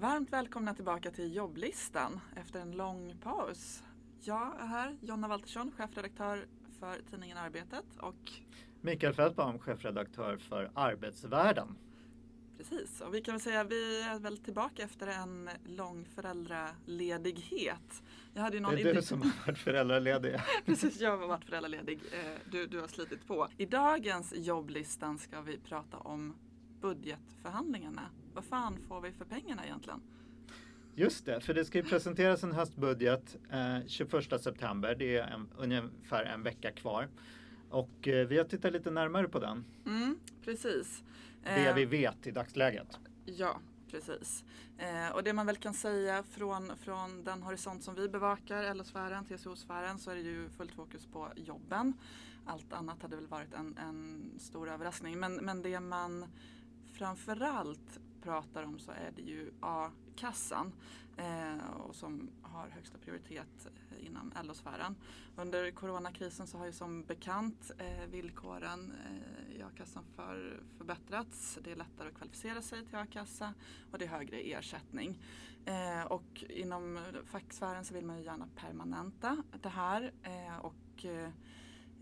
Varmt välkomna tillbaka till jobblistan efter en lång paus. Jag är här, Jonna Waltersson, chefredaktör för tidningen Arbetet och Mikael Feldbaum, chefredaktör för Arbetsvärlden. Precis, och vi kan väl säga att vi är väl tillbaka efter en lång föräldraledighet. Jag hade ju någon det är du som har varit föräldraledig. Precis, jag har varit föräldraledig. Eh, du, du har slitit på. I dagens jobblistan ska vi prata om budgetförhandlingarna. Vad fan får vi för pengarna egentligen? Just det, för det ska ju presenteras en höstbudget eh, 21 september. Det är en, ungefär en vecka kvar. Och eh, vi har tittat lite närmare på den. Mm, precis. Det eh, vi vet i dagsläget. Ja, precis. Eh, och det man väl kan säga från, från den horisont som vi bevakar, LO-sfären, TCO-sfären, så är det ju fullt fokus på jobben. Allt annat hade väl varit en, en stor överraskning. Men, men det man framförallt pratar om så är det ju a-kassan eh, och som har högsta prioritet eh, inom LO-sfären. Under coronakrisen så har ju som bekant eh, villkoren eh, i a-kassan för, förbättrats. Det är lättare att kvalificera sig till a-kassa och det är högre ersättning. Eh, och inom facksfären så vill man ju gärna permanenta det här eh, och Eh,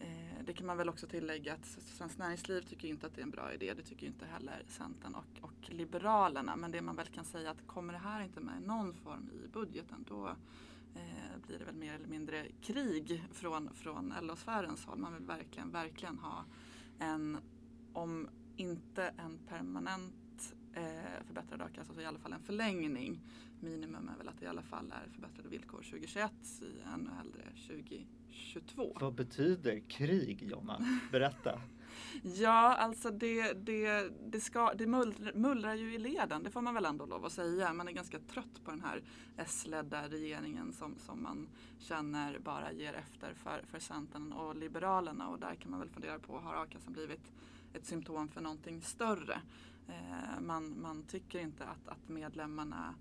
eh det kan man väl också tillägga att Svenskt Näringsliv tycker inte att det är en bra idé. Det tycker inte heller Centern och, och Liberalerna. Men det man väl kan säga att kommer det här inte med i någon form i budgeten då eh, blir det väl mer eller mindre krig från, från LO-sfärens håll. Man vill verkligen, verkligen ha en, om inte en permanent eh, förbättrad a-kassa så i alla fall en förlängning. Minimum är väl att det i alla fall är förbättrade villkor 2021, i ännu hellre 20 22. Vad betyder krig Jonna? Berätta. ja, alltså det, det, det, ska, det mullrar, mullrar ju i leden, det får man väl ändå lov att säga. Man är ganska trött på den här S-ledda regeringen som, som man känner bara ger efter för, för Centern och Liberalerna. Och där kan man väl fundera på, har a-kassan blivit ett symptom för någonting större? Eh, man, man tycker inte att, att medlemmarna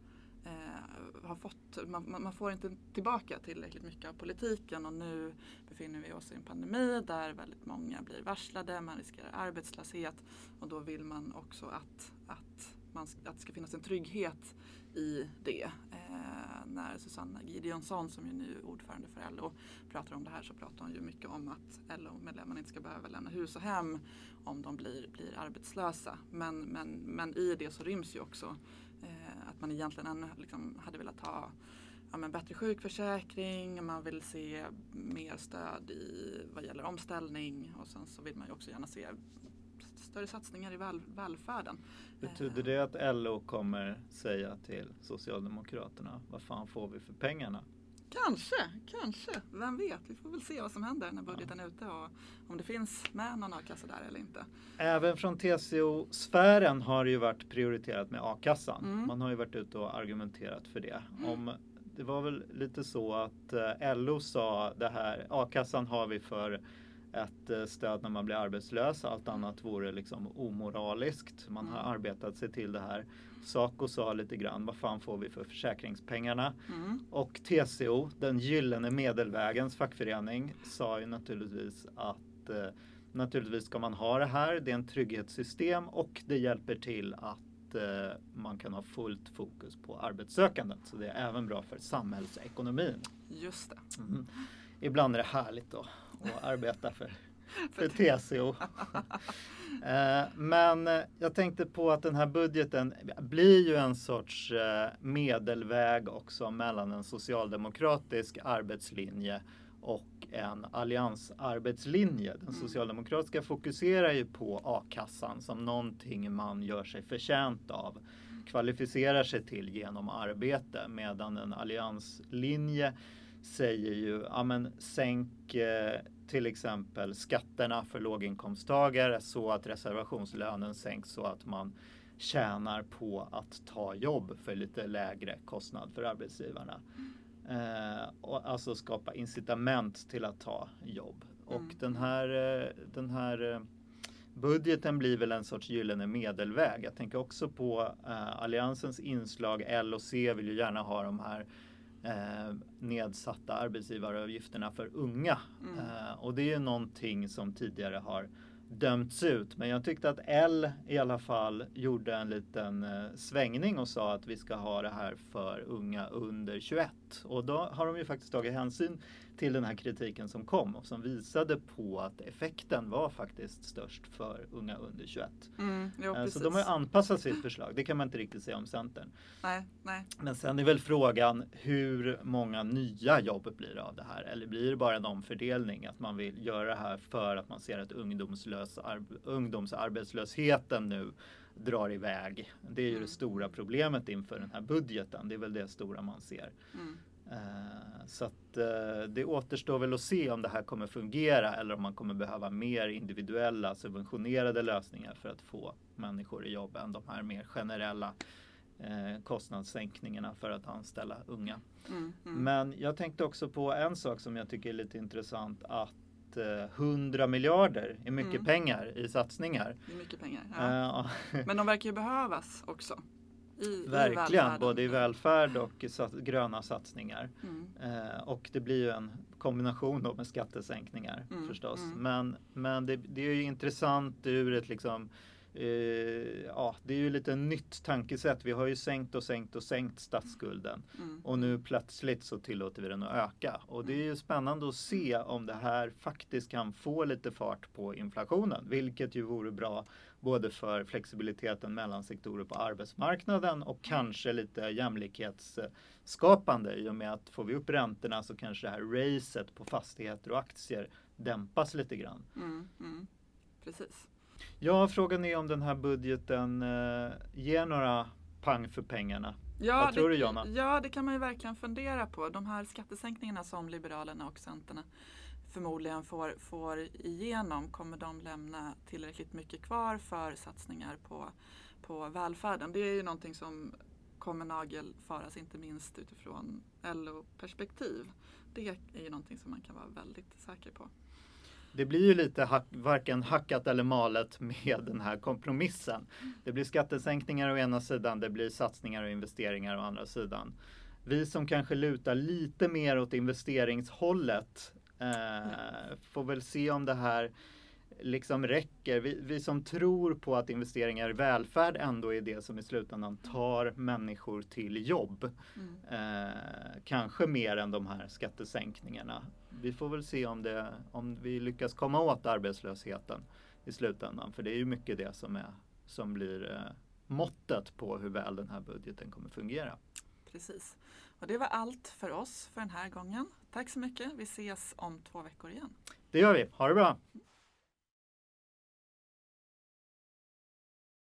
eh, har fått, man, man, får inte tillbaka tillräckligt mycket av politiken och nu befinner vi oss i en pandemi där väldigt många blir varslade, man riskerar arbetslöshet och då vill man också att, att, man, att det ska finnas en trygghet i det. Eh, när Susanna Gideonsson som ju nu är ordförande för LO pratar om det här så pratar hon ju mycket om att LO-medlemmarna inte ska behöva lämna hus och hem om de blir, blir arbetslösa. Men, men, men i det så ryms ju också Eh, att man egentligen ännu liksom hade velat ha ja, men bättre sjukförsäkring, man vill se mer stöd i vad gäller omställning och sen så vill man ju också gärna se större satsningar i väl, välfärden. Betyder det att LO kommer säga till Socialdemokraterna vad fan får vi för pengarna? Kanske, kanske. Vem vet? Vi får väl se vad som händer när budgeten är ute och om det finns med någon a-kassa där eller inte. Även från TCO-sfären har det ju varit prioriterat med a-kassan. Mm. Man har ju varit ute och argumenterat för det. Mm. Om, det var väl lite så att eh, LO sa det här, a-kassan har vi för ett eh, stöd när man blir arbetslös. Allt annat vore liksom omoraliskt. Man har mm. arbetat sig till det här. Saco sa lite grann, vad fan får vi för försäkringspengarna? Mm. Och TCO, den gyllene medelvägens fackförening, sa ju naturligtvis att eh, naturligtvis ska man ha det här. Det är en trygghetssystem och det hjälper till att eh, man kan ha fullt fokus på arbetssökandet. Så det är även bra för samhällsekonomin. Just det. Mm. Ibland är det härligt då att arbeta för, för TCO. Eh, men eh, jag tänkte på att den här budgeten blir ju en sorts eh, medelväg också mellan en socialdemokratisk arbetslinje och en alliansarbetslinje. Den mm. socialdemokratiska fokuserar ju på a-kassan som någonting man gör sig förtjänt av, kvalificerar sig till genom arbete, medan en allianslinje säger ju, ja men sänk eh, till exempel skatterna för låginkomsttagare så att reservationslönen sänks så att man tjänar på att ta jobb för lite lägre kostnad för arbetsgivarna. Eh, och alltså skapa incitament till att ta jobb. Och mm. den här, eh, den här eh, budgeten blir väl en sorts gyllene medelväg. Jag tänker också på eh, Alliansens inslag. L och C vill ju gärna ha de här eh, nedsatta arbetsgivaravgifterna för unga. Mm. Eh, och det är någonting som tidigare har dömts ut. Men jag tyckte att L i alla fall gjorde en liten eh, svängning och sa att vi ska ha det här för unga under 21. Och då har de ju faktiskt tagit hänsyn till den här kritiken som kom och som visade på att effekten var faktiskt störst för unga under 21. Mm, jo, Eh, Så precis. de har anpassat sitt förslag. Det kan man inte riktigt säga om Centern. Nej, nej. Men sen är väl frågan hur många nya jobb blir av det här? Eller blir det bara en omfördelning? Att man vill göra det här för att man ser att ungdomslös, arb- ungdomsarbetslösheten nu drar iväg. Det är ju Mm. det stora problemet inför den här budgeten. Det är väl det stora man ser. Mm. Eh, Så att eh, det återstår väl att se om det här kommer fungera eller om man kommer behöva mer individuella subventionerade lösningar för att få människor i jobb än de här mer generella eh, kostnadssänkningarna för att anställa unga. Mm, mm. Men jag tänkte också på en sak som jag tycker är lite intressant att eh, 100 miljarder är mycket Mm. pengar i satsningar. Det är mycket pengar. Ja. Eh, Men de verkar ju behövas också. I, i Verkligen, välfärden. både i välfärd och i sat- gröna satsningar. Mm. Eh, och det blir ju en kombination då med skattesänkningar Mm, förstås. mm. Men, men det, det är ju intressant ur ett liksom eh, ja, det är ju lite nytt tankesätt. Vi har ju sänkt och sänkt och sänkt statsskulden Mm. och nu plötsligt så tillåter vi den att öka. Och det är ju spännande att se om det här faktiskt kan få lite fart på inflationen, vilket ju vore bra både för flexibiliteten mellan sektorer på arbetsmarknaden och kanske lite jämlikhetsskapande i och med att får vi upp räntorna så kanske det här racet på fastigheter och aktier dämpas lite grann. Mm. Mm. Precis. Ja, frågan är om den här budgeten eh, ger några pang för pengarna. Ja, Vad tror det, du, Jonna? Ja, det kan man ju verkligen fundera på. De här skattesänkningarna som Liberalerna och Centern förmodligen får, får igenom, kommer de lämna tillräckligt mycket kvar för satsningar på, på välfärden? Det är ju någonting som kommer nagelfaras, inte minst utifrån LO-perspektiv. Det är ju någonting som man kan vara väldigt säker på. Det blir ju lite hack, varken hackat eller malet med den här kompromissen. Det blir skattesänkningar å ena sidan, det blir satsningar och investeringar å andra sidan. Vi som kanske lutar lite mer åt investeringshållet eh, får väl se om det här liksom räcker. Vi, vi som tror på att investeringar i välfärd ändå är det som i slutändan tar människor till jobb. Mm. Eh, kanske mer än de här skattesänkningarna. Vi får väl se om, det, om vi lyckas komma åt arbetslösheten i slutändan. För det är ju mycket det som, är, som blir eh, måttet på hur väl den här budgeten kommer fungera. Precis. Och det var allt för oss för den här gången. Tack så mycket. Vi ses om två veckor igen. Det gör vi. Ha det bra!